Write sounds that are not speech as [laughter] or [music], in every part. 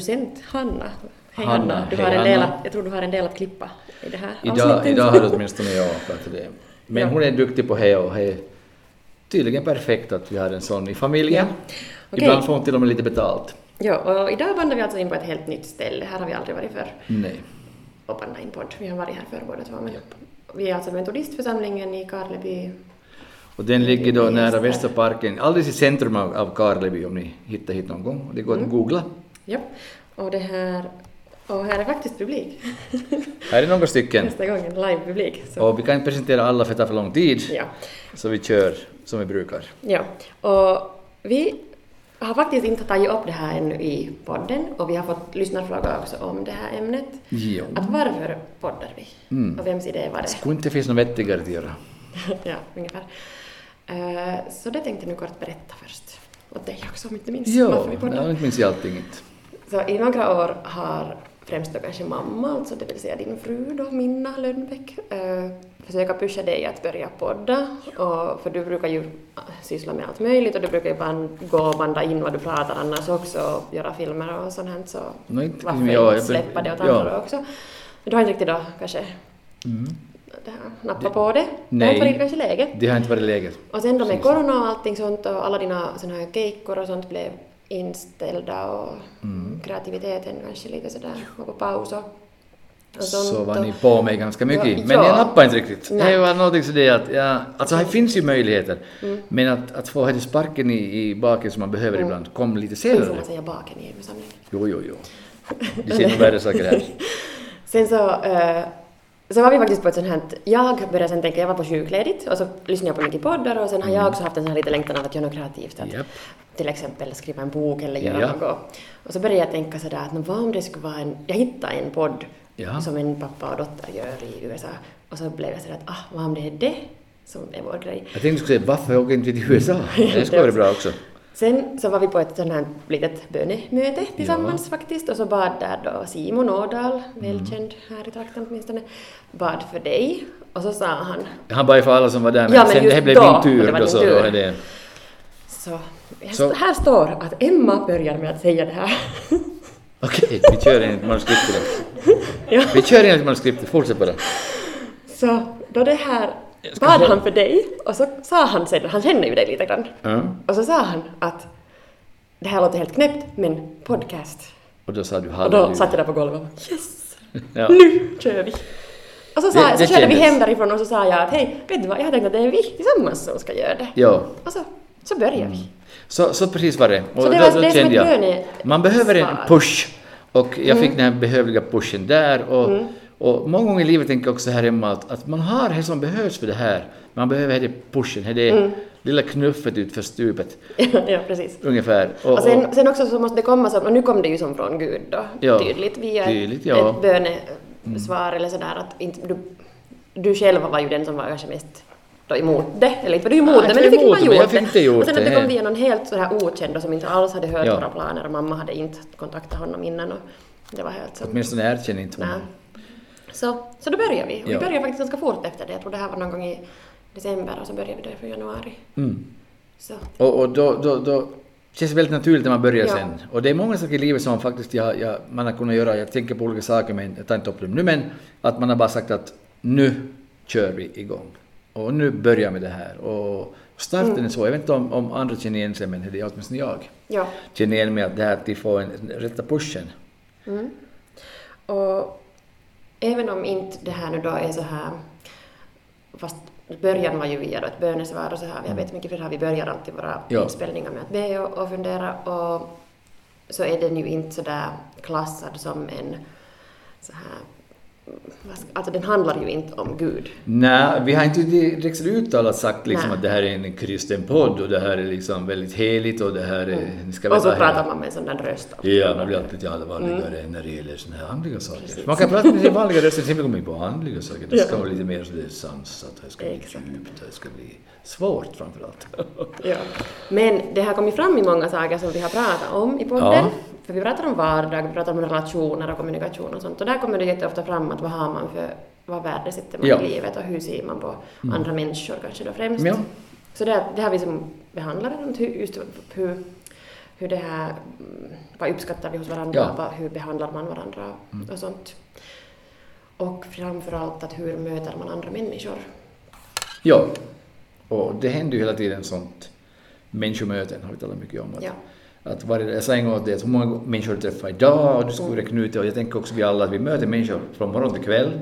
producent Hanna. Hej Hanna, Hanna, du hej har en del att, jag tror du har en del att klippa i det här Idag, idag har det åtminstone jag pratat det. Men Ja. hon är duktig på det och är tydligen perfekt att vi har en sån i familjen. Ja. Okej. Ibland får hon till och med lite betalt. Ja, och idag vandrar vi alltså in på ett helt nytt ställe. Här har vi aldrig varit förr Nej. och bandat in podd. Vi har varit här förr båda två. Men vi är alltså metodistförsamlingen i Karleby. Och den ligger då nära. Västerparken, alldeles i centrum av, av Karleby om ni hittar hit någon gång. Det går Mm. att googla. Ja, och det här... Och här är faktiskt publik. Här är några stycken. Nästa gång en live-publik. Och vi kan inte presentera alla för det tar för lång tid. Ja. Så vi kör som vi brukar. Ja, och vi har faktiskt inte tagit upp det här ännu i podden och vi har fått lyssnarfrågor också om det här ämnet. Jo. Att varför poddar vi? Mm. Och vems idé var det? Skulle inte finnas något vettigare att göra. [laughs] ja, ungefär. Eh, så det tänkte jag nu kort berätta först. Åt dig också om inte minst Jo, varför vi poddar. jag inte minns jag allting inte. Så i några år har främst då kanske mamma, alltså det vill säga din fru då, Minna Lönnbäck, eh, försöka pusha dig att börja podda. Och, för du brukar ju syssla med allt möjligt och du brukar ju bara gå och banda in vad du pratar annars också och göra filmer och sånt här så inte varför som inte släppa det åt ja. andra också. Men du har inte riktigt då kanske Mm. det här, nappat på det. Det har nej. inte varit kanske läge. Det har inte varit läget. Och sen då med corona och allting sånt och alla dina såna här keikkor och sånt blev inställda och Mm. kreativiteten kanske lite sådär var på paus och, och sånt. Så var ni på mig ganska mycket. Ja, Men ja. jag nappade inte riktigt. Nej. Det var någonting sådär att, ja, alltså här finns ju möjligheter. Mm. Men att, att få hade sparken i, i baken som man behöver Mm. ibland kom lite Nu får senare. man säga baken i församlingen. Jo, jo, jo. Det ser nog värre saker här. [laughs] Sen så, eh, så var vi faktiskt på ett sånt här, jag började sen tänka, jag var på sjukledigt och så lyssnade jag på mycket poddar och sen har jag också haft en sån här lite längtan av att göra något kreativt. Att. Japp. till exempel skriva en bok eller göra Ja. något. Och så började jag tänka sådär att vad om det skulle vara en, jag hittade en podd Ja. som en pappa och dotter gör i USA och så blev jag sådär att ah, vad om det är det som är vår grej. Jag tänkte du skulle säga varför åker inte vi till USA? [laughs] Det skulle vara bra också. Sen så var vi på ett sånt här litet bönemöte tillsammans faktiskt och så bad där då Simon Ådahl, välkänd här i trakten åtminstone, bad för dig och så sa han Han bara för alla som var där, men, Ja, men sen det här blev då, min tur det var då, så tur. då är det... så, Så- här står att Emma börjar med att säga det här. [laughs] Okej, vi kör enligt manuskriptet [laughs] ja. Vi kör enligt manuskriptet, fortsätt bara. Så då det här bad han för dig och så sa han sen, han känner ju dig lite grann, Ja. och så sa han att det här låter helt knäppt men podcast. Och då sa du Och då satt jag där på golvet och bara, yes! [laughs] Ja. Nu kör vi! Och så, sa, Det- så det körde vi kändes. hem därifrån och så sa jag att hej, vet du vad, jag har tänkt att det är vi tillsammans som ska göra det. Ja, Och så, så börjar vi. så, så precis var det. Och Så det då, var- då det är som kände jag, man behöver en push. Och jag fick den här behövliga pushen där. Och, Mm. Och många gånger i livet tänker jag också här hemma att, att man har det som behövs för det här. Man behöver det pushen, det Mm. lilla knuffet ut för stupet. [laughs] ja, precis. Ungefär. Och, Och sen, sen också så måste det komma som, och nu kom det ju som från Gud då, Ja, tydligt via tydligt, ja. Mm. ett bönesvar eller sådär att inte, du, du själv var ju den som var kanske mest då emot det, eller inte var du emot Ja, det, men du fick det, men gjort inte gjort Och sen att det det, kom via någon helt sådär okänd som inte alls hade hört Ja. våra planer och mamma hade inte kontaktat honom innan och det var helt så. Åtminstone erkänner inte Nej. Så, så då började vi. Och vi började faktiskt ganska fort efter det. Jag tror det här var någon gång i december och så började vi det för januari. Mm. Så. Och, och då, då, då känns det väldigt naturligt när man börjar Ja. sen. Och det är många saker i livet som faktiskt jag, jag, man har kunnat göra. Jag tänker på olika saker men jag tar inte upp dem nu. Men att man har bara sagt att nu kör vi igång. Och nu börjar vi med det här. Och starten Mm. är så. Jag vet inte om, om andra känner igen sig men det är åtminstone jag. Ja. Känner igen mig att det här att de får en rätta pushen. Mm. Och även om inte det här nu då är så här, fast början var ju via då ett bönesvar och så här, jag vet mycket för det här, vi börjar alltid våra Ja. inspelningar med att be och, och fundera och så är den ju inte så där klassad som en så här, alltså den handlar ju inte om Gud. Nej, vi har inte direkt uttalat sagt liksom Nej. att det här är en kristen podd och det här är liksom väldigt heligt och det här är... Ni ska Och så pratar man med en sån där röst. Ja, man blir alltid allvarligare när det gäller såna här andliga saker. Man kan prata med [laughs] sin vanliga röst, sen kommer in på andliga saker. Det ska Ja. vara lite mer sådär sansat, det ska bli Exakt. djupt, det ska bli svårt framförallt. Ja. Men det har kommit fram i många saker som vi har pratat om i podden. Ja. För vi pratar om vardag, vi pratar om relationer och kommunikation och sånt. Och där kommer det jätteofta fram att vad har man för, vad värdesätter man Ja. i livet och hur ser man på andra människor kanske då främst. Ja. Så det, det har vi som behandlat, runt just hur, hur det här, mm, vad uppskattar vi hos varandra, Ja. vad, hur behandlar man varandra och sånt. Och framförallt att hur möter man andra människor. Ja, och det händer ju hela tiden sånt. Människomöten har vi talat mycket om. Att, Ja. Att varje, jag sa en gång att det är så många människor du träffar idag och du skulle räkna ut det och jag tänker också vi alla att vi möter människor från morgon till kväll.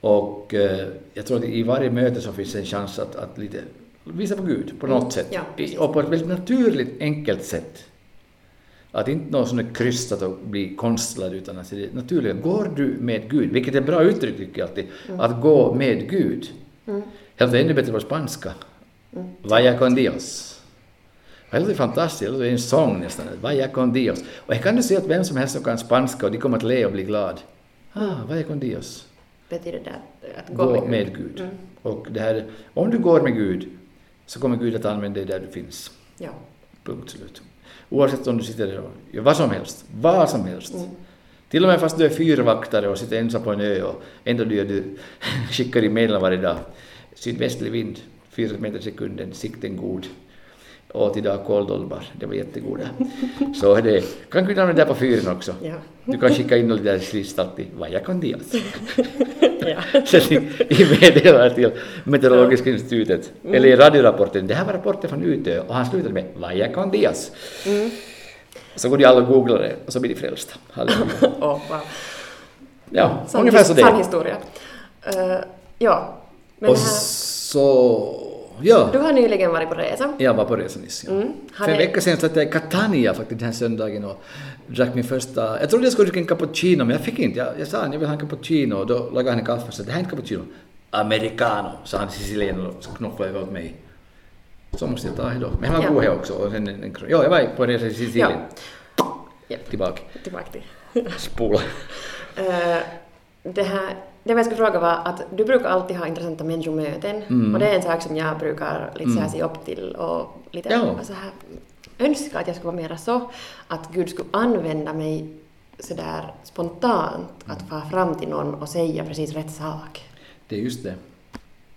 Och eh, jag tror att i varje möte så finns en chans att, att lite visa på Gud på något sätt. ja, och på ett väldigt naturligt, enkelt sätt. Att inte något är krystat och blir konstlad utan att det är naturligt. Går du med Gud, vilket är ett bra uttryck tycker jag alltid, att gå med Gud. Mm. Helt ännu bättre på spanska. Vaya con Dios. Det låter fantastiskt, det låter en sång nästan. Vaya con Dios. Och jag kan du säga att vem som helst som kan spanska och de kommer att le och bli glad. Ah, vaya con Dios. Betyder det att, gå, Gå med Gud. Mm. Och det här, om du går med Gud så kommer Gud att använda dig där du finns. Ja. Punkt slut. Oavsett om du sitter där gör vad som helst. Vad som helst. Mm. Till och med fast du är fyrvaktare och sitter ensam på en ö och ändå du, du [laughs] skickar i meddelanden varje dag. Sydvästlig vind, 4 meter i sekunden, sikten god. Åt idag kåldolmar, det var jättegoda. Så det. Kan Gud använda det på fyren också. Ja. Du kan skicka in något där sist alltid, vaya con Dios. ja. [laughs] Sen i, i meddelande till Meteorologiska institutet, eller i radiorapporten, det här var rapporten från Utö och han slutade med vaya con Dios. Så går de alla och googlar det och så blir de frälsta. Oh, [laughs] wow. Ja, Sann, ungefär så sann det. historia. Eh, ja. Men Och det här, så, ja. du har nyligen varit på resa. Jag var på resa nyss. Ja. Mm. För en vecka sedan satt jag i Catania faktiskt den här söndagen och drack min första... Jag trodde jag skulle dricka en cappuccino men jag fick inte. Jag, jag sa att jag vill ha en cappuccino och då lagade han en kaffe och sa det här är inte cappuccino. Americano, sa han sicilien och knuffade över åt mig. Så måste jag ta då. Men han var Ja. god här också. Och sen en, en, ja, jag var på en resa i Sicilien. Ja. Tillbaka. Tillbaka till. Spola. [laughs] Eh, det, här, det jag skulle fråga var att du brukar alltid ha intressanta människomöten Mm. och det är en sak som jag brukar lite så här se upp till och lite Ja. så här önska att jag skulle vara mera så att Gud skulle använda mig sådär spontant att Mm. fara fram till någon och säga precis rätt sak. Det är just det.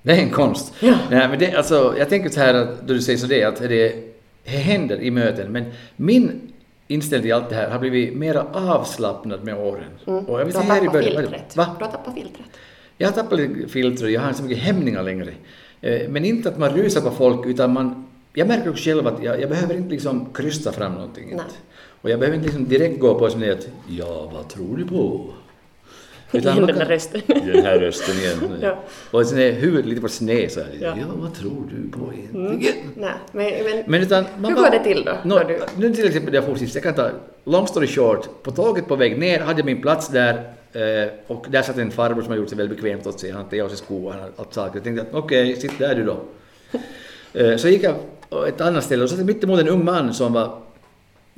Det är en konst. Ja. Nej, men det, alltså, jag tänker så här att då du säger så det, att det, det händer i möten, men min inställning till allt det här har blivit mera avslappnad med åren. Mm. Och jag vill du har i tappat filtret. Va? Du har tappat filtret. Jag har tappat och jag har inte så mycket hämningar längre. Eh, Men inte att man rusar på folk, utan man... Jag märker också själv att jag, jag behöver inte liksom krysta fram någonting. Och jag behöver inte liksom direkt gå på det att ja, vad tror du på? Igen man den där rösten. Den här rösten igen. [laughs] Ja. Och sen är huvudet lite på sned så här. Ja. Ja. vad tror du på egentligen? Nej, men, men, Men utan, hur går det till då? När du, Nu till exempel jag for sist, jag kan ta long story short. På tåget på väg ner hade jag min plats där eh, och där satt en farbror som har gjort sig väldigt bekvämt åt sig. Han hade av sig skor och allt saker. Jag tänkte att okej, sitt där du då. [laughs] Eh, Så gick jag ett annat ställe och satt mitt emot en ung man som var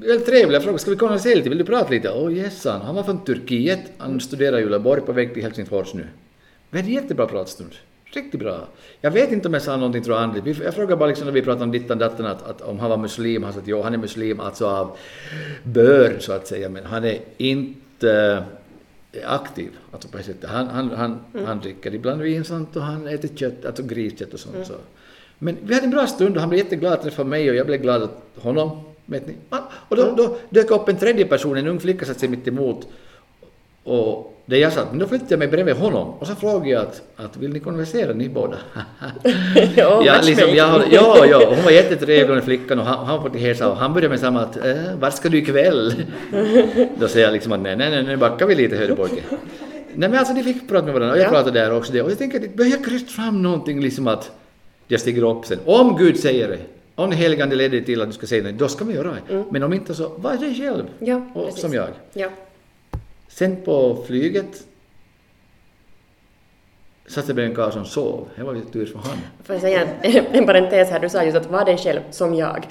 väldigt trevlig. Jag frågade, ska vi konversera lite? Vill du prata lite? Åh oh, yes, han. han var från Turkiet. Han studerar i Uleåborg på väg till Helsingfors nu. Vi hade en jättebra pratstund. Riktigt bra. Jag vet inte om jag sa någonting tror jag frågade bara liksom när vi pratade om dittan datten att, att om han var muslim. Han sa att jo, han är muslim alltså av börd så att säga. Men han är inte aktiv. Alltså på det sättet. Han, han, han, han dricker ibland vin sånt och han äter kött, alltså griskött och sånt. Så. Men vi hade en bra stund och han blev jätteglad att träffa mig och jag blev glad att honom. Vet ni? Ah, Och då, då dök upp en tredje person, en ung flicka satte sig mitt emot. Och det jag satt, men då flyttade jag mig bredvid honom och så frågade jag att, att vill ni konversera ni båda? [laughs] Ja, ja, liksom, jag, ja, ja, hon var jättetrevlig den flickan och han, han var till och han började med samma att äh, vart ska du ikväll? [laughs] då säger jag liksom att nej, nej, nej, nu backar vi lite hörru pojke. Nej men alltså de fick prata med varandra och jag Ja. pratade där också det och jag tänker att det börjar krysta fram någonting liksom att jag stiger upp sen. Om Gud säger det, om den helige Ande leder till att du ska säga det, då ska vi göra det. Men om inte så, var dig själv. Ja, och, precis. som jag. Ja. Sen på flyget satt jag bredvid en karl som sov. Det var tur för han. Får jag säga en, [laughs] en parentes här, du sa just att var dig själv som jag.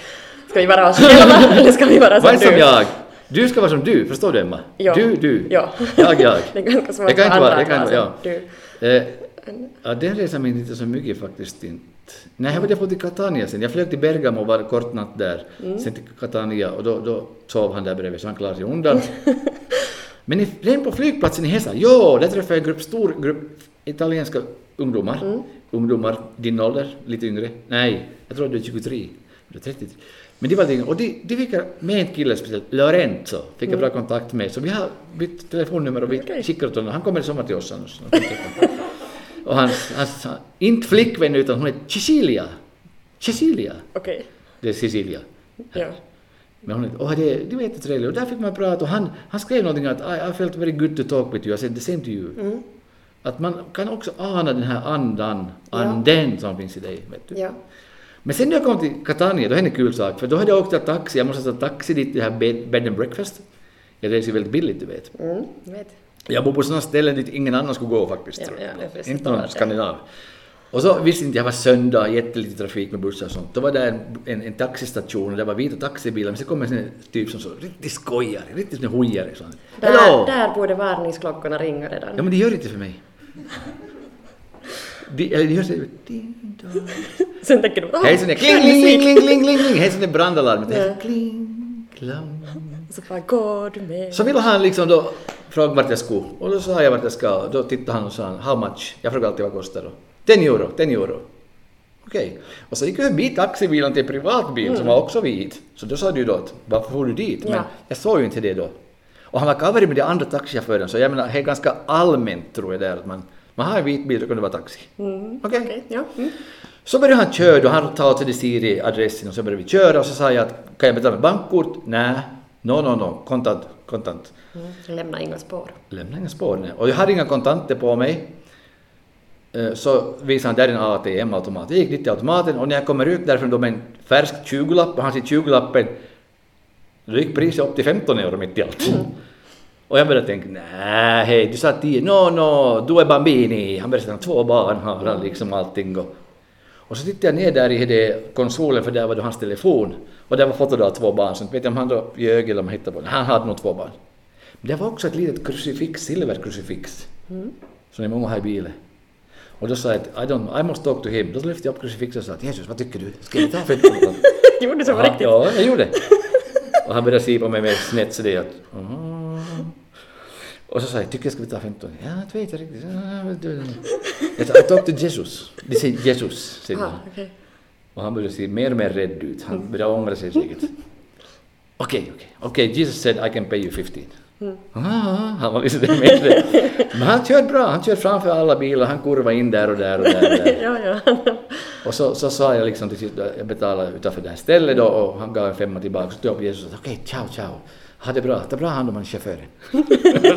Ska vi vara oss [laughs] själva eller ska vi vara som Var du? som jag. Du ska vara som du, förstår du Emma? Ja. Du, du. Ja. Jag, jag. [laughs] Det är ganska svårt Jag kan inte vara- jag kan att inte- vara ja. du. Eh, ja, den resan minns inte så mycket faktiskt inte. Nej, jag var på till Catania sen. Jag flög till Bergamo och var kort natt där. Mm. Sen till Catania och då, då sov han där bredvid så han klarade sig undan. [laughs] Men redan på flygplatsen i Hesa, jo, där träffade jag en grupp, stor grupp italienska ungdomar. Mm. Ungdomar, din ålder, lite yngre. Nej, jag tror du är 23. Du är 33. Men det var det, och de, de fick jag med en kille speciellt, Lorenzo, fick jag bra kontakt med, så vi har bytt telefonnummer och vi Okej. skickar åt honom. Han kommer i sommar till oss annars. [laughs] Och hans, hans, inte flickvän utan hon är Cecilia. Cecilia, Okej. det är Cecilia. Ja. Men hon, åh, det, det var jättetrevligt. Och där fick man prata och han, han skrev någonting att I, I felt very good to talk with you. I said the same to you. Mm. Att man kan också ana den här andan, Ja. anden som finns i dig. Vet du. Ja. Men sen när jag kom till Catania, då hände en kul sak. För då hade jag åkt taxi, jag måste ta taxi dit det här bed, bed and breakfast. Jag reser väldigt billigt, du vet. Mm. Vet. Jag bor på sådana ställen dit ingen annan skulle gå faktiskt. Ja, ja, inte någon skandinav. Och så visste inte jag var söndag, jättelite trafik med bussar och sånt. Då var det en, en, en taxistation och det var vita taxibilar, men så kom en sån typ som så riktigt skojare, riktigt sån hojare. Sån. Där, Hello! där borde varningsklockorna ringa redan. Ja men det gör inte för mig. De, eller det gör så. Sen tänker du, åh, Hej sån där kling, kling, kling, kling, kling, kling, kling. Hej sån där brandalarmet. Kling, klang. Så bara, går du med? Så ville han liksom då fråga vart jag skulle. Och då sa jag vart jag ska. Då tittade han och sa how much? Jag frågade alltid vad kostar då. 10 euro, 10 euro. Okej. Och så gick jag förbi taxibilen till en privatbil som var också vit. Så då sa du då att varför får du dit? Men Ja. jag såg ju inte det då. Och han var kaverig med de andra taxichauffören så jag menar det är ganska allmänt tror jag där att man, man har en vit bil då kan det vara taxi. Mm. Okej. Okej, ja. Mm. Så började han köra och han talade till Siri adressen och så började vi köra och så sa jag att kan jag betala med bankkort? Nej. No, no, no. Kontant, kontant. Mm. Lämna inga spår. Lämna inga spår. Nej. Och jag hade inga kontanter på mig. Eh, Så visade han där är en ATM-automat. Jag gick dit till automaten och när jag kommer ut därifrån då med en färsk 20-lapp och han ser 20-lappen, då gick priset upp till 15 euro mitt i allt. Och jag började tänka, nej, hej, du sa 10, no, no, du är bambini. Han började säga, två barn har han liksom allting. Och, och så tittade jag ner där i det konsolen för där var då hans telefon. Och där var fotot av två barn, så inte vet jag om han då ljög eller om han hittade på det. Han hade nog två barn. Men det var också ett litet krucifix, silverkrucifix, som är många har i bilen. Och då sa jag att I, don't, I must talk to him. Då lyfte jag upp krucifixet och sa att Jesus, vad tycker du? Ska vi ta 15 euro? [laughs] Gjorde du så på riktigt? Ja, jag gjorde. Och han började se på mig med snett så det att... "Mm." Och så sa jag, tycker jag ska vi ta 15? Ja, inte vet jag riktigt. Jag sa, I talk to Jesus. De säger Jesus, säger Ah, okej. Och han började se mer och mer rädd ut. Han började ångra sig säkert. Okej, okej. Okej, Jesus said I can pay you 15. Ah, han var liksom med det. Men han körde bra. Han körde framför alla bilar. Han kurvade in där och där och där. Och, där. [laughs] ja, ja. och så, så sa jag liksom till sist, jag betalade utanför det här stället då och han gav en femma tillbaka. Så tog jag Jesus och sa okej, ciao, ciao. Ha det bra, ta bra hand om han chauffören.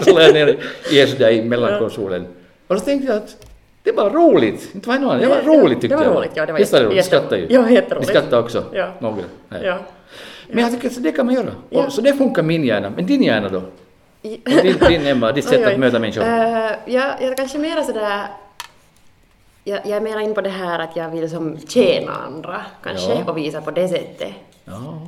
så lade [laughs] jag ner där i mellankonsolen. Och så tänkte jag att det var roligt. Inte var någon, det var Ja, roligt tyckte det var jag. roligt, ja, det var Visst var det jätte- roligt? Skrattade ju. Ja, jätteroligt. Ni skrattade också? Ja. Några? Nej. ja. Men jag tycker att det kan man göra. Ja. Så det funkar min hjärna. Men din hjärna då? Din, din Emma, ditt sätt att möta människor? Eh, jag, jag kanske mera sådär... Jag, jag är mera in på det här att jag vill som tjäna andra kanske Ja. och visa på det sättet. Ja.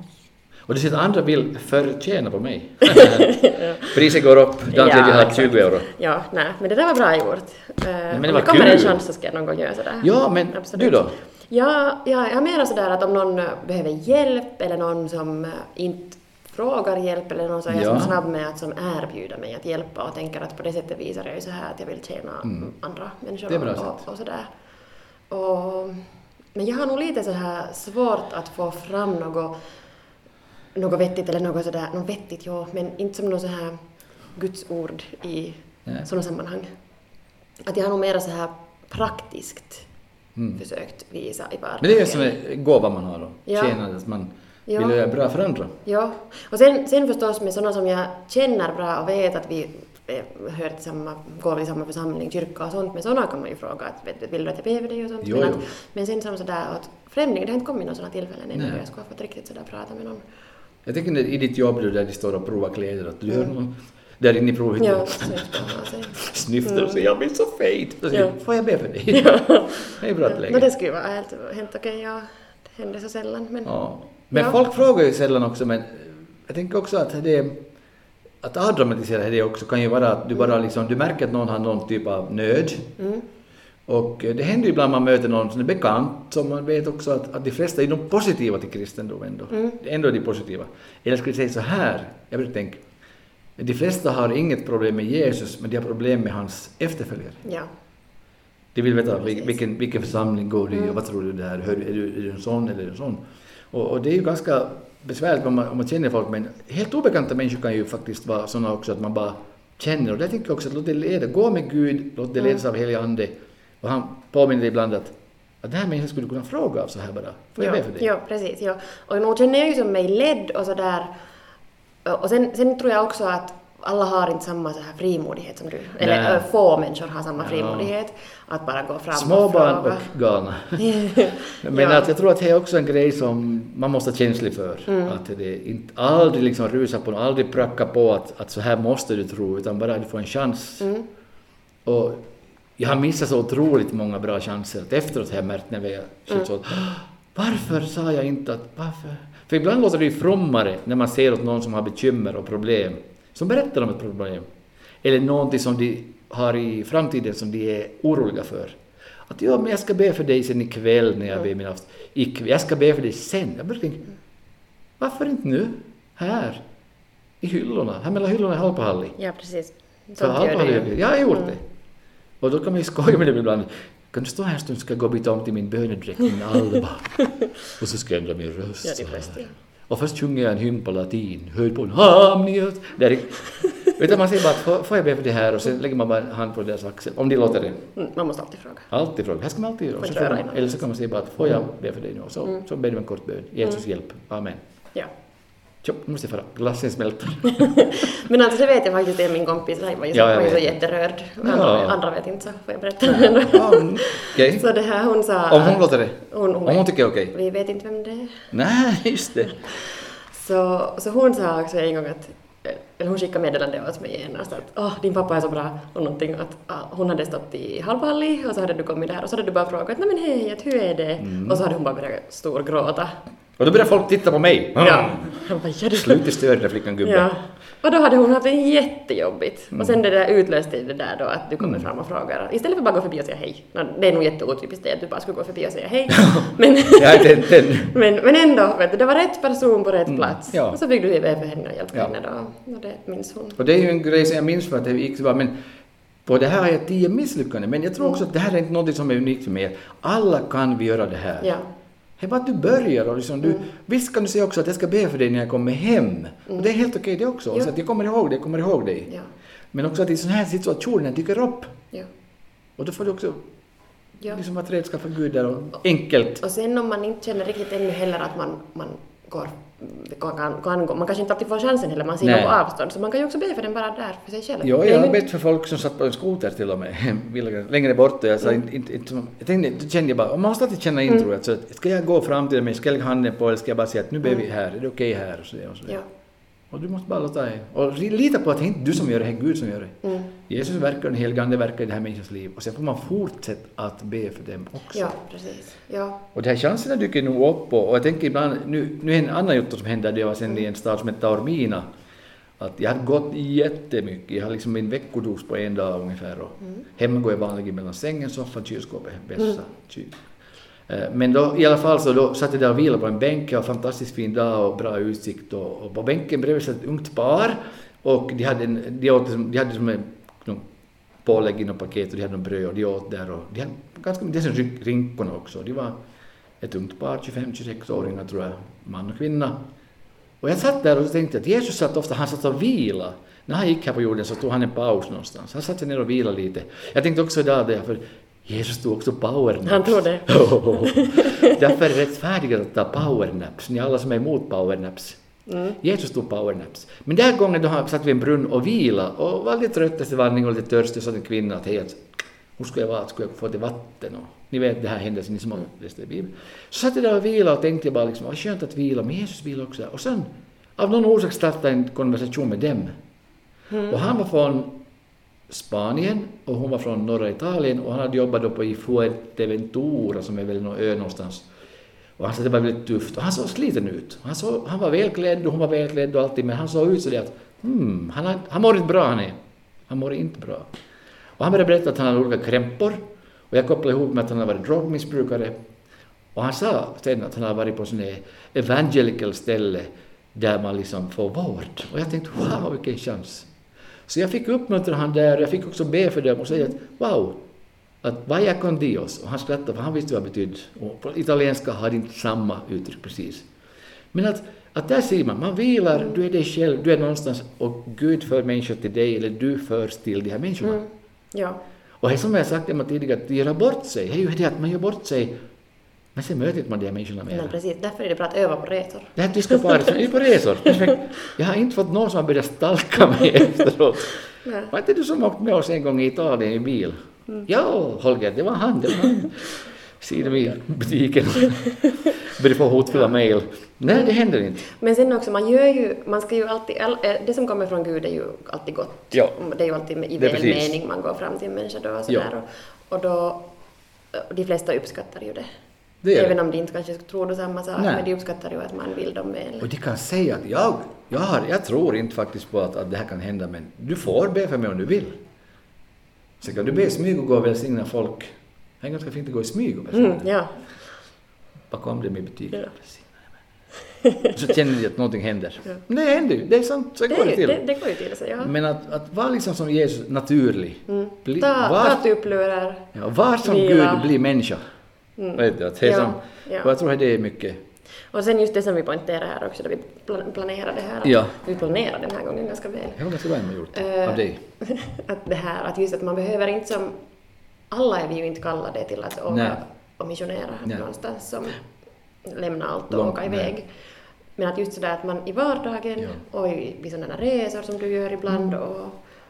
Och du ser att andra vill förtjäna på mig. [laughs] Priset går upp, Dan ja, jag har exakt. 20 euro. Ja, nej, men det där var bra gjort. Uh, men det om var det kommer en kul. chans så ska jag någon gång göra sådär. Ja, men Absolut. du då? Ja, ja, jag menar sådär att om någon eh, behöver hjälp eller någon som eh, inte frågar hjälp eller någon så är jag Ja. som snabb med att som erbjuder mig att hjälpa och tänker att på det sättet visar jag ju så här att jag vill tjäna andra människor Mm. Det är bra och, sätt. och sådär. Och, men jag har nog lite så här svårt att få fram något, något vettigt eller något sådär, något vettigt ja, men inte som något så här Guds ord i Nej. sådana sammanhang. Att jag har nog mera så här praktiskt Mm. försökt visa i vardagen. Men det är ju som en gåva man har då. Ja. Tjänande, att man Ja. vill göra bra för andra. Ja, och sen, sen förstås med sådana som jag känner bra och vet att vi eh, hör till samma, går i samma församling, kyrka och sånt, men sådana kan man ju fråga att vet, vill du att jag ber för dig och sånt. Jo, men, att, men sen som sådär att främlingar, det har inte kommit några sådana tillfällen ännu jag skulle ha fått riktigt sådär prata med någon. Jag tänker när- i ditt jobb där de står och provar kläder, att du gör någon där inne i provhytten. Ja. [laughs] Snyftar och säger jag blir så fet. Då säger Ja. får jag be för dig? [laughs] Det är bra att No, lägga. det skulle vara helt, helt okej, ja. Det händer så sällan, men... Ja. Men Ja. folk frågar ju sällan också, men jag tänker också att det att avdramatisera det också kan ju vara att du bara liksom, du märker att någon har någon typ av nöd. Mm. Och eh, det händer ju ibland man möter någon som är bekant, som man vet också att, att de flesta är de positiva till kristendom ändå. Mm. Ändå är de positiva. Eller skulle jag säga så här, jag vill tänka, de flesta har inget problem med Jesus, men de har problem med hans efterföljare. Ja. De vill veta Precis. vilken, vilken församling går du i och vad tror du där? Hör, är, du, är du en sån eller en sån? Och, och det är ju ganska besvärligt om man, om man känner folk, men helt obekanta människor kan ju faktiskt vara sådana också att man bara känner. Och det tänker jag också att låt det leda, gå med Gud, låt det ledas av helig ande. Och han påminner ibland att, att den här människan skulle kunna fråga av så här bara. Får jag ja, be för dig? Ja, precis. Ja. Och nog känner jag ju som mig ledd och sådär. Och sen, sen tror jag också att alla har inte samma så här frimodighet som du. Eller Nej. äh, få människor har samma Ja. frimodighet. Att bara gå fram Små och fråga. och galna. [laughs] Men Ja. att jag tror att det är också en grej som man måste vara känslig för. Mm. Att det inte aldrig liksom rusa på någon, aldrig pracka på att, att så här måste du tro, utan bara du får en chans. Mm. Och jag har missat så otroligt många bra chanser att efteråt har jag märkt när vi har Mm. så att varför sa jag inte att varför? För ibland låter det ju frommare när man ser åt någon som har bekymmer och problem, som berättar om ett problem. Eller någonting som de har i framtiden som de är oroliga för. Att ja, men jag ska be för dig sen ikväll när jag ber min aft. Ikväll, jag ska be för dig sen. Jag börjar tänka, varför inte nu? Här? I hyllorna? Här mellan hyllorna i Halpahalli? Ja, precis. Sånt gör du ju. jag har gjort Mm. det. Och då kan man ju skoja med det ibland. Kan du stå här en stund ska jag gå och byta om till min bönedräkt, min alva. och så ska jag ändra min röst. Ja, det. Och först sjunger jag en hymn på latin. Hör på en hamniot. Du, man säger bara att får, jag be för det här och sen lägger man bara en hand på deras axel. Om de låter det. Mm, man måste alltid fråga. Alltid fråga. Här ska man alltid göra. Så man, eller så kan man säga bara att får jag be för dig nu? Och så, så ber du en kort bön. Jesus hjälp. Amen. Ja. Tjo, nu måste jag fara. Glassen smälter. [laughs] Men alltså det vet jag faktiskt, det är min kompis, han var ju så, Ja, så vet. jätterörd. Ja. Andra, andra vet inte så får jag berätta. Ja, mm, [laughs] Okej. så det här hon sa... Om hon låter det? Hon, hon, Om hon tycker okej? Vi vet inte vem det är. Nej, just det. Så, så hon sa också en gång att, eller hon skickade meddelande åt mig genast att åh, din pappa är så bra och någonting att ah, hon hade stått i Halvhalli och så hade du kommit där och så hade du bara frågat nej men hej, att hur är det? Mm. Och så hade hon bara börjat storgråta. Och då börjar folk titta på mig. Ja. Han bara, ja, du... Slut i stöd där flickan gubben. Ja. Och då hade hon haft det jättejobbigt. Mm. Och sen det där utlöste det där då att du kommer fram och frågar. Istället för bara gå förbi och säga hej. Det är nog jätteotypiskt det att du bara skulle gå förbi och säga hej. [laughs] Men, Ja, den, den. men, men ändå, vet du, det var rätt person på rätt plats. ja. Och så fick du ge för henne och hjälpa Ja. henne då. Och det minns hon. Och det är ju en grej som jag minns för att det gick så bra. Men på det här har jag tio misslyckanden. Men jag tror också att det här är inte något som är unikt för mig. Alla kan vi göra det här. Ja. Det är bara att du börjar och liksom du, Mm. visst kan du säga också att jag ska be för dig när jag kommer hem. Och det är helt okej det också. Ja. Så att jag kommer ihåg dig, jag kommer ihåg dig. Ja. Men också att i sådana här situationer dyker upp. Ja. Och då får du också ja. liksom vara ett redskap för Gud där och enkelt. Och sen om man inte känner riktigt ännu heller att man, man går kan, kan gå. Man kanske inte alltid får chansen heller, man ser Nej. på avstånd. Så man kan ju också be för den bara där för sig själv. Jo, jag har bett för folk som satt på en skoter till och med, [laughs] längre bort. Och jag, sa, inte, inte, inte, jag tänkte, då kände jag bara, och man måste alltid känna in tror jag. Så ska jag gå fram till dem, ska jag lägga handen på eller ska jag bara säga att nu ber vi här, är det okej här? Och så, och så. Ja. Och du måste bara låta dig, och lita på att det är inte du som gör det, det är Gud som gör det. Mm. Jesus verkar, den helige Ande verkar i det här människans liv. Och sen får man fortsätta att be för dem också. ja, precis. Ja. Och de här chanserna dyker nog upp och, och jag tänker ibland, nu, nu är en annan jotto som hände, det var sen i en stad som heter Taormina. Att jag hade gått jättemycket, jag har liksom min veckodos på en dag ungefär och hemma går jag vanligen mellan sängen, soffan, kylskåpet, bästa. Kyl. Eh, men då i alla fall så då satt jag där och vilade på en bänk, Det var en fantastiskt fin dag och bra utsikt och, och på bänken bredvid satt ett ungt par och de hade, en, de åt, de hade som en någon pålägg i något paket och de hade någon bröd och de åt där och de hade ganska mycket, det rinkorna också, de var ett ungt par, 25-26-åringar tror jag, man och kvinna. Och jag satt där och tänkte att Jesus satt ofta, han satt och vila. När han gick här på jorden så tog han en paus någonstans. Han satt sig ner och vilade lite. Jag tänkte också idag det, för Jesus tog också powernaps. Han tog det. [laughs] Därför är det rättfärdigt att ta powernaps, ni alla som är emot powernaps. Mm. Jesus tog powernaps. Men den här gången då han satt vid en brunn och vila och var lite trött efter vandring och lite törstig så sa en kvinna att hej, hur ska jag vara, ska jag få till vatten? Och, ni vet det här händelsen, ni som har läst i Bibeln. Så satt jag där och vilade och tänkte bara liksom, vad skönt att vila, men Jesus vilade också. Och sen av någon orsak startade en konversation med dem. Och han var från Spanien och hon var från norra Italien och han hade jobbat då på i Fuerteventura som är väl någon ö någonstans. Och han sa att det var väldigt tufft och han såg sliten ut. Han, såg, han var välklädd och hon var välklädd och allting men han såg ut så det att hmm, han, har- han mår inte bra han är. Han mår inte bra. Och han började berätta att han hade olika krämpor och jag kopplade ihop med att han hade varit drogmissbrukare. Och han sa sen att han hade varit på sån här evangelical ställe där man liksom får vård. Och jag tänkte wow vilken chans. Så jag fick uppmuntra han där jag fick också be för dem och säga att wow, att vaya con Dios. Och han skrattade för han visste vad det betydde. Och på italienska har inte samma uttryck precis. Men att, att där ser man, man vilar, du är dig själv, du är någonstans och Gud för människor till dig eller du förs till de här människorna. Mm. Ja. Och det som jag sagt Emma tidigare, att göra bort sig, det är ju det att man gör bort sig, men sen möter man de här människorna mer. Nej, precis. Därför är det bra att öva på resor. Det tyska paret som är på resor. Jag har inte fått någon som har börjat stalka mig [laughs] efteråt. Nej. Var inte du som åkte med oss en gång i Italien i bil? Mm. Ja, Holger, det var han. Det var han. Ser vi i butiken. Började få hotfulla mejl. Nej, det händer inte. Men sen också, man gör ju, man ska ju alltid, all- eh, det som kommer från Gud är ju alltid gott. Ja. Det är ju alltid i precis. mening man går fram till en människa då och Ja. sådär. Och, och då, de flesta uppskattar ju det. Det Även det. om de inte kanske tror samma sak, Nej. men de uppskattar ju att man vill dem väl. Och de kan säga att jag, jag, har, jag tror inte faktiskt på att, att det här kan hända, men du får be för mig om du vill. Så kan du be i smyg och gå och välsigna folk. Det är ganska fint att gå i smyg och välsigna. Mm, ja. Bakom dem i butiken. Ja. Så känner de att någonting händer. Ja. Men det händer ju, det är sant, så Det, går det till. det, det går ju till så, ja. Men att, att vara liksom som Jesus, naturlig. Mm. Bli, Ta, ta var, tupplurar. ja, var som vila. Gud blir människa. Mm. Vet du, att det är Ja, som, ja. Och jag tror att det är mycket. Och sen just det som vi poängterar här också, då vi plan- planerar det här. Ja. Vi planerar den här gången ganska väl. Var ganska man gjort Eh, av dig. [laughs] att det här, att just att man behöver inte som, alla är vi ju inte kallade till att åka Nej. och missionera Nej. någonstans som lämna allt och Långt, åka iväg. Men att just sådär att man i vardagen Ja. och i, vid sådana resor som du gör ibland Mm. och,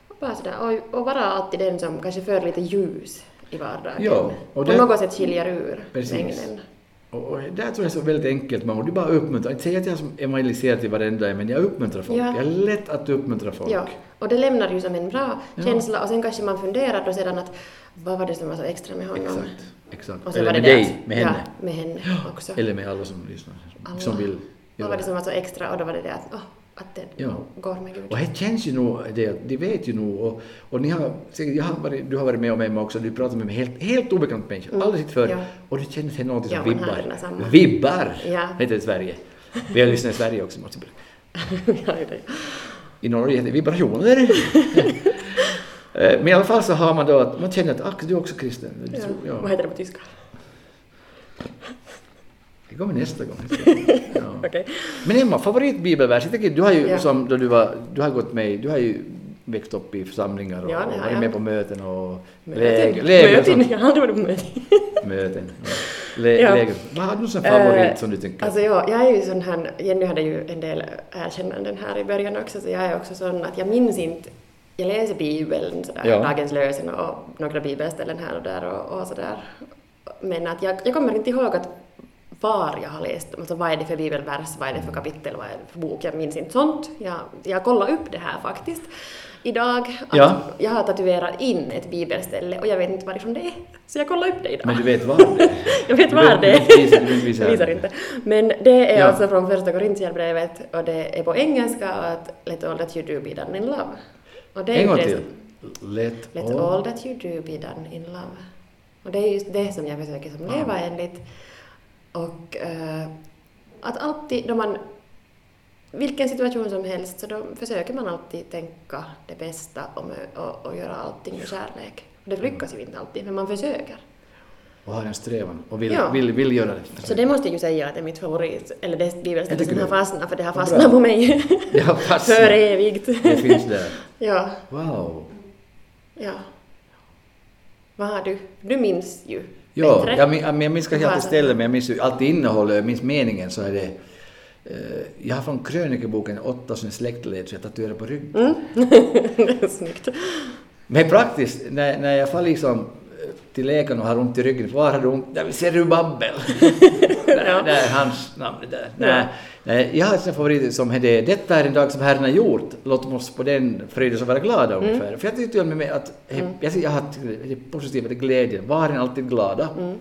och bara sådär och, och vara alltid den som kanske för lite ljus i vardagen. Ja, och på det- något sätt skiljer ur Precis. mängden. Och, och där tror jag är så väldigt enkelt, man borde bara uppmuntra. Inte säga att jag evangeliserar till varenda men jag uppmuntrar folk. Ja. Jag är lätt att uppmuntra folk. Ja, och det lämnar ju som en bra Ja. känsla och sen kanske man funderar då sedan att vad var det som var så extra med honom? Exakt. Exakt. Och sen Eller var det med det dig, med henne. Ja, med henne också. Eller med alla som lyssnar, Alla. som vill Vad var det som var så extra och då var det det att, åh, att det Ja. går med Gud. Och det känns ju nog, det, de vet ju nog, och, och ni har, jag har varit, du har varit med om Emma också, du pratar med mig helt, helt obekant människa, Mm, aldrig förr, ja. och det känns som någonting Ja, som har vibbar. Vibbar, Ja. heter det i Sverige. Vi har lyssnat i Sverige också, [laughs] ja, det. I Norge heter det vibrationer. [laughs] Eh, Men i alla fall så har man då att man känner att ack, du är också kristen. Ja. Vad Ja. heter det på tyska? Det kommer nästa gång. [laughs] Ja. Okej. Men Emma, favoritbibelvers? Jag tänker, du har ju Ja. som då du var, du har gått med, du har ju växt upp i församlingar och, Ja, och varit jag. med på möten och läger. läger och Möten. sånt. Jag har aldrig varit på möten. möten. Ja. [laughs] Lä, Ja. läger. Vad har du som favorit Eh, som du tänker? Alltså ja, jag är ju sån här, Jenny hade ju en del erkännanden här i början också, så jag är också sån att jag minns inte, jag läser Bibeln sådär, Ja. dagens lösen och några bibelställen här och där och, och sådär. Men att jag, jag kommer inte ihåg att var jag har läst alltså vad är det för bibelvers, vad är det för kapitel, vad är det för bok, jag minns inte sånt. Jag, jag kollade upp det här faktiskt idag. Att Ja. Jag har tatuerat in ett bibelställe och jag vet inte varifrån det är, så jag kollade upp det idag. Men du vet vad det är? [laughs] Jag vet Du var vet- det vet- visar- du visar- inte. Men det är Ja. alltså från första Korintierbrevet och det är på engelska att Let all that you do be done in love. Och det är En gång till. Let, Let all. all that you do be done in love. Och det är just det som jag försöker som leva enligt. Och eh, att alltid då man vilken situation som helst så då försöker man alltid tänka det bästa och, och, och göra allting med kärlek. Och det lyckas ju inte alltid, men man försöker. Och har en strävan och vill, Ja. vill, vill göra det. Så det måste jag ju säga att är mitt favorit, eller det bibelställe som har det. fastnat, för det har fastnat bra. på mig. [laughs] Det för evigt. Det finns där. [laughs] ja, Wow. ja. Vad har du? Du minns ju Ja, bättre. jag, jag minns kanske alltid stället, men jag minns ju alltid innehållet, jag minns meningen så är det eh, jag har från krönikeboken åtta sådana släktled så jag tatuerar på ryggen. Mm. [laughs] Snyggt. Men praktiskt, när, när jag får liksom eh, till läkaren och har ont i ryggen, var har du ont? Jag vill se Rubabel. [laughs] Ja. där är hans namn det där. Ja. Nej, nej, jag har en favorit som är det, detta är en dag som Herren har gjort, låt oss på den fröjden vara glada Mm. ungefär. För jag tyckte ju med att, jag, jag har det positiva, det är glädjen, var en alltid glada. Mm.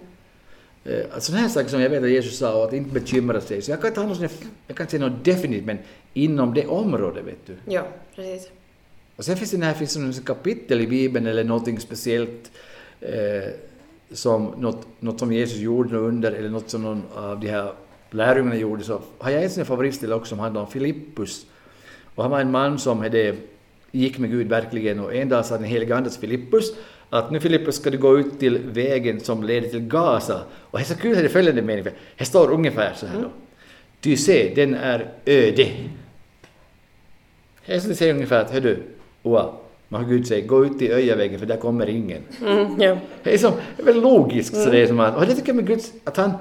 Eh, Sådana här saker som jag vet att Jesus sa, att inte bekymra sig. Så jag kan inte ha något, jag kan inte säga något definitivt, men inom det området, vet du. Ja, precis. Och sen finns det, när det finns något kapitel i Bibeln eller någonting speciellt eh, som något, något som Jesus gjorde under eller något som någon av de här lärjungarna gjorde så har jag en sån favoritställe också som handlar om Filippus. Och han var en man som hade, gick med Gud verkligen och en dag sa den helige Ande till Filippus att nu Filippus ska du gå ut till vägen som leder till Gaza. Och det är så kul, det är följande mening, det står ungefär så här då. Ty se, den är öde. Hästen säger ungefär att, hördu, Oa, man Gud säger, gå ut i öjavägen för där kommer ingen. Mm, ja. Det är, som, det är väl logiskt så det är som att, och det tycker jag med Gud, att han,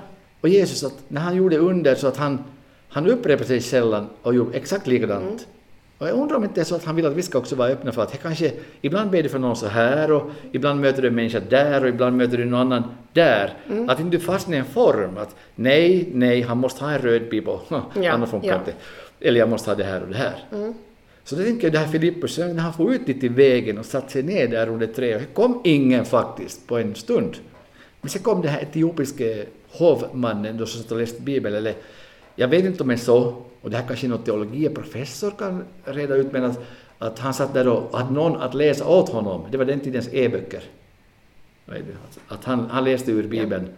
och Jesus, att när han gjorde under så att han, han upprepade sig sällan och gjorde exakt likadant. Och jag undrar om inte det är så att han vill att vi ska också vara öppna för att kanske, ibland ber du för någon så här och ibland möter du en människa där och ibland möter du någon annan där. Att inte du fastnar i en form att nej, nej, han måste ha en röd bibel, [laughs] Ja, annars funkar ja. inte. Eller jag måste ha det här och det här. Så det tänker jag det här Filippus, när han får ut dit i vägen och satt sig ner där under trädet, det kom ingen faktiskt på en stund. Men sen kom den här etiopiske hovmannen då som satt och läste Bibeln, eller jag vet inte om det är så, och det här kanske någon teologiprofessor kan reda ut, men att, att han satt där och hade någon att läsa åt honom, det var den tidens e-böcker. Att, han, han läste ur Bibeln.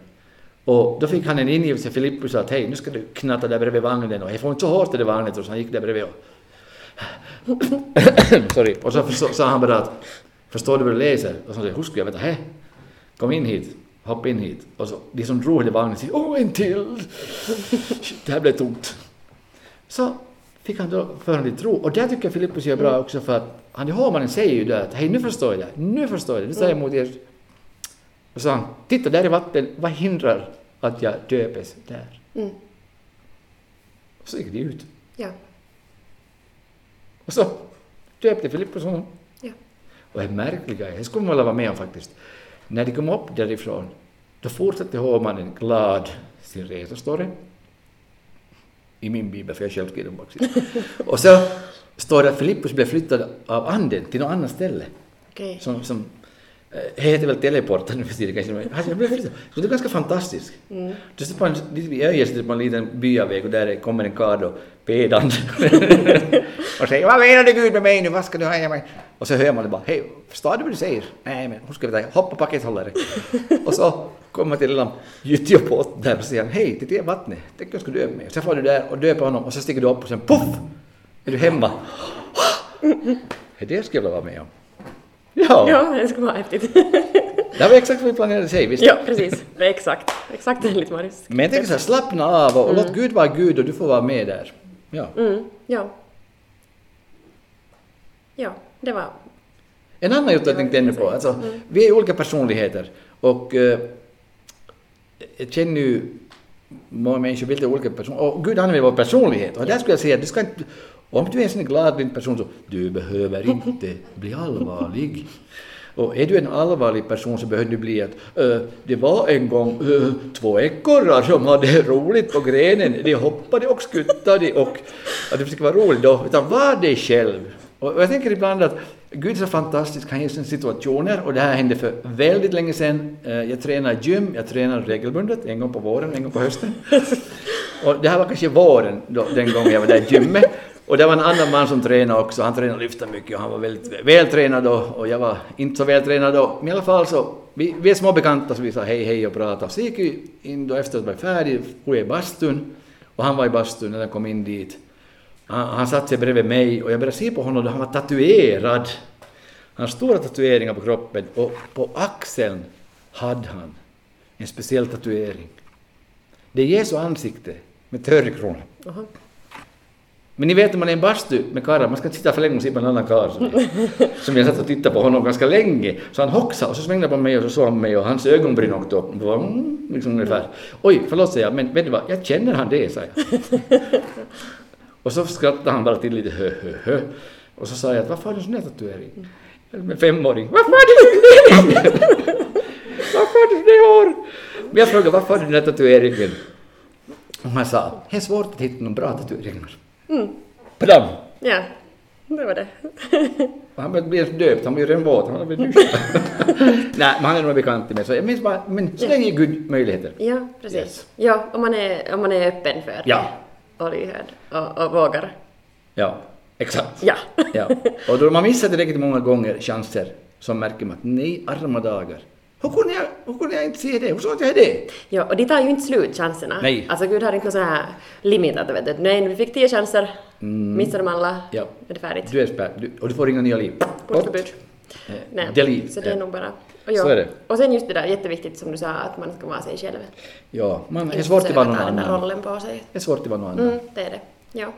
Och då fick han en ingivelse, Filippus sa att hej, nu ska du knatta där bredvid vagnen och jag får inte så hårt i det vagnet, så han gick där bredvid och [coughs] Sorry. Och så sa han bara att förstår du vad du läser? Och så sa jag, hur skulle jag veta? Hej, kom in hit, hoppa in hit. Och så de som drog i vagnen sa, åh en till! [laughs] Det här blev tomt. Så fick han då för lite tro. Och där tycker jag Filippus gör bra också för att han i hovmannen säger ju där att hej nu förstår jag det, nu förstår jag det, nu säger jag emot er. Och så sa han, titta där är vatten, vad hindrar att jag döpes där? Mm. Och så gick de ut. Ja. Och så döpte Filippus honom. Ja. Och det märkliga är, det skulle man vilja vara med om faktiskt, när de kom upp därifrån, då fortsatte hovmannen glad sin resa, står det. I min bibel, för jag själv skrev den baksidan. Och [laughs] så står det att Filippus blev flyttad av anden till något annat ställe. Okej. Som, som heter väl teleporta nu för tiden kanske. alltså, jag blev det är ganska fantastiskt. Mm. Du sitter en, lite vid sitter på en liten byaväg och där kommer en karl då, pedant. [laughs] och säger vad menar du Gud med mig nu, vad ska du ha mig? Och så hör man det bara, hej, förstår du vad du säger? Nej men hur ska vi ta, hoppa pakethållare. [laughs] och så kommer man till lilla gyttjepott där och säger hej, det är vattnet, tänk jag ska döpa mig. Och så får du där och döper honom och så stiger du upp och sen poff, är du hemma. [laughs] det skulle jag vilja vara med om. Ja, Ja, det skulle vara häftigt. det var exakt vad vi planerade att säga, visst? ja, precis. Det är exakt. Exakt enligt Marius. Men jag tänker så här, slappna av och, och låt Gud vara Gud och du får vara med där. Ja. Mm, ja. Ja, det var... En annan sak jag tänkte ännu på, alltså, vi är olika personligheter och eh, jag känner ju många människor vill olika personer och Gud använder vår personlighet och där skulle jag säga att du ska inte, om du är en sån glad person så du behöver [laughs] inte bli allvarlig. Och är du en allvarlig person så behöver du bli att eh, det var en gång eh, två ekorrar som hade roligt på grenen, de hoppade och skuttade och att det ska vara roligt då, utan var dig själv. Och jag tänker ibland att Gud är så fantastisk, han ger sig situationer och det här hände för väldigt länge sedan. Eh, Jag tränar gym, jag tränar regelbundet, en gång på våren, en gång på hösten. [laughs] Och det här var kanske våren då, den gången jag var där i gymmet. Och det var en annan man som tränade också, han tränade lyfta mycket och han var väldigt vältränad då och jag var inte så vältränad då. Men i alla fall så, vi, vi är små bekanta så vi sa hej hej och pratade. Så gick vi in då efter att vi var färdiga, for jag i bastun och han var i bastun när jag kom in dit. Han, han satt sig bredvid mig och jag började se på honom då han var tatuerad. Han har stora tatueringar på kroppen och på axeln hade han en speciell tatuering. Det är Jesu ansikte med törnekrona. Men ni vet när man är i en bastu med karlar, man ska inte sitta för länge och se på en annan karl. Som, jag satt och tittade på honom ganska länge. Så han hoxade och så svängde han på mig och så såg han på mig och hans ögonbryn åkte upp. Mm, liksom ungefär. Oj, förlåt säger jag, men vet du vad, jag känner han det, sa jag. och så skrattade han bara till lite hö, hö, hö. Och så sa jag att varför har du en sån där tatuering? Med femåring. Varför har du det? varför har du det hår? Men jag frågade varför har du den där tatueringen? Och han sa, det är svårt att hitta någon bra tatueringar. Mm. Dem. Ja, det var det. [laughs] Han blev döpt, han blev redan våt, han blev duschad. [laughs] Nej, men han är nog bekant med så jag minns bara, men så länge Gud möjligheter. Ja, precis. Yes. Ja, om man är, om man är öppen för Ja. det och lyhörd och, och vågar. Ja, exakt. Ja. Ja. Och då man missar tillräckligt många gånger chanser så märker man att nej, arma dagar. Hur kunde jag, hur kunde jag inte se det? Hur såg jag det? Ja, och de tar ju inte slut chanserna. Nej. Alltså Gud har inte någon sån här limit att vet du, nej, vi fick tio chanser, missar de alla, Ja. är det färdigt. Du är du, och du får inga nya liv. Portförbud. Nej, delete. så det är nog bara... Och, Så är det. och sen just det där jätteviktigt som du sa, att man ska vara sig själv. Ja, man, är svårt att vara någon den annan. rollen på sig. Det är svårt att vara någon annan. Mm, det är det. Ja.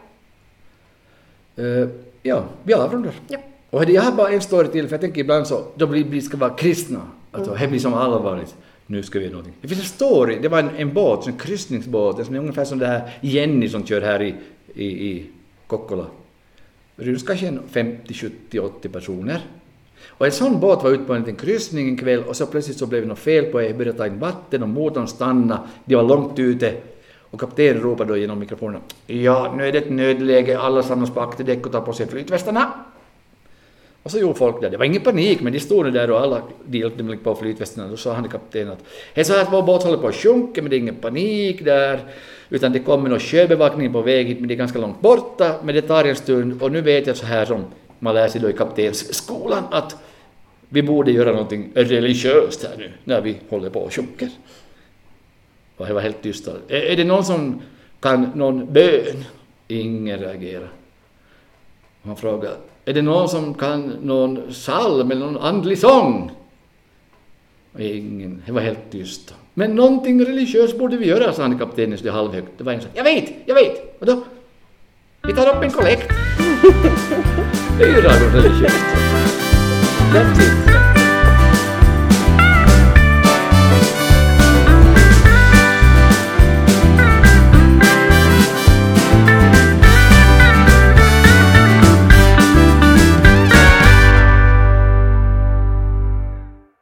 Eh, ja, vi avrundar. ja. Och jag har bara en story till, för jag tänker ibland så, då blir vi ska vara kristna. Alltså, Mm. det blir som allvarligt. Nu ska vi göra någonting. Det finns en story, det var en, en båt, en kryssningsbåt, en som är ungefär som det här Jenny som kör här i, i, i Kokkola. Det ryms kanske 50, 70, 80 personer. Och en sån båt var ute på en liten kryssning en kväll och så plötsligt så blev det något fel på er, började ta in vatten och motorn stannade, de var långt ute. Och kaptenen ropade då genom mikrofonen Ja, nu är det ett nödläge, alla samlas på akterdäck och tar på sig flytvästarna. Och så gjorde folk det. Det var ingen panik, men de stod där och alla de hjälpte mig på flytvästarna. Då sa han till kaptenen att hej så här att vår båt håller på att sjunka, men det är ingen panik där. Utan det kommer någon sjöbevakning på väg hit, men det är ganska långt borta. Men det tar en stund och nu vet jag så här som man lär sig då i kaptensskolan att vi borde göra någonting religiöst här nu när vi håller på och sjunker. Och det var helt tyst. Är, är det någon som kan någon bön? Ingen reagerar. Han frågade, är det någon som kan någon psalm eller någon andlig sång? Ingen, det var helt tyst. Men någonting religiöst borde vi göra, sa han kaptenen så det halvhögt. Det var en som jag vet, jag vet! Och då? Vi tar upp en kollekt. [laughs] det är ju radio religiöst. That's it.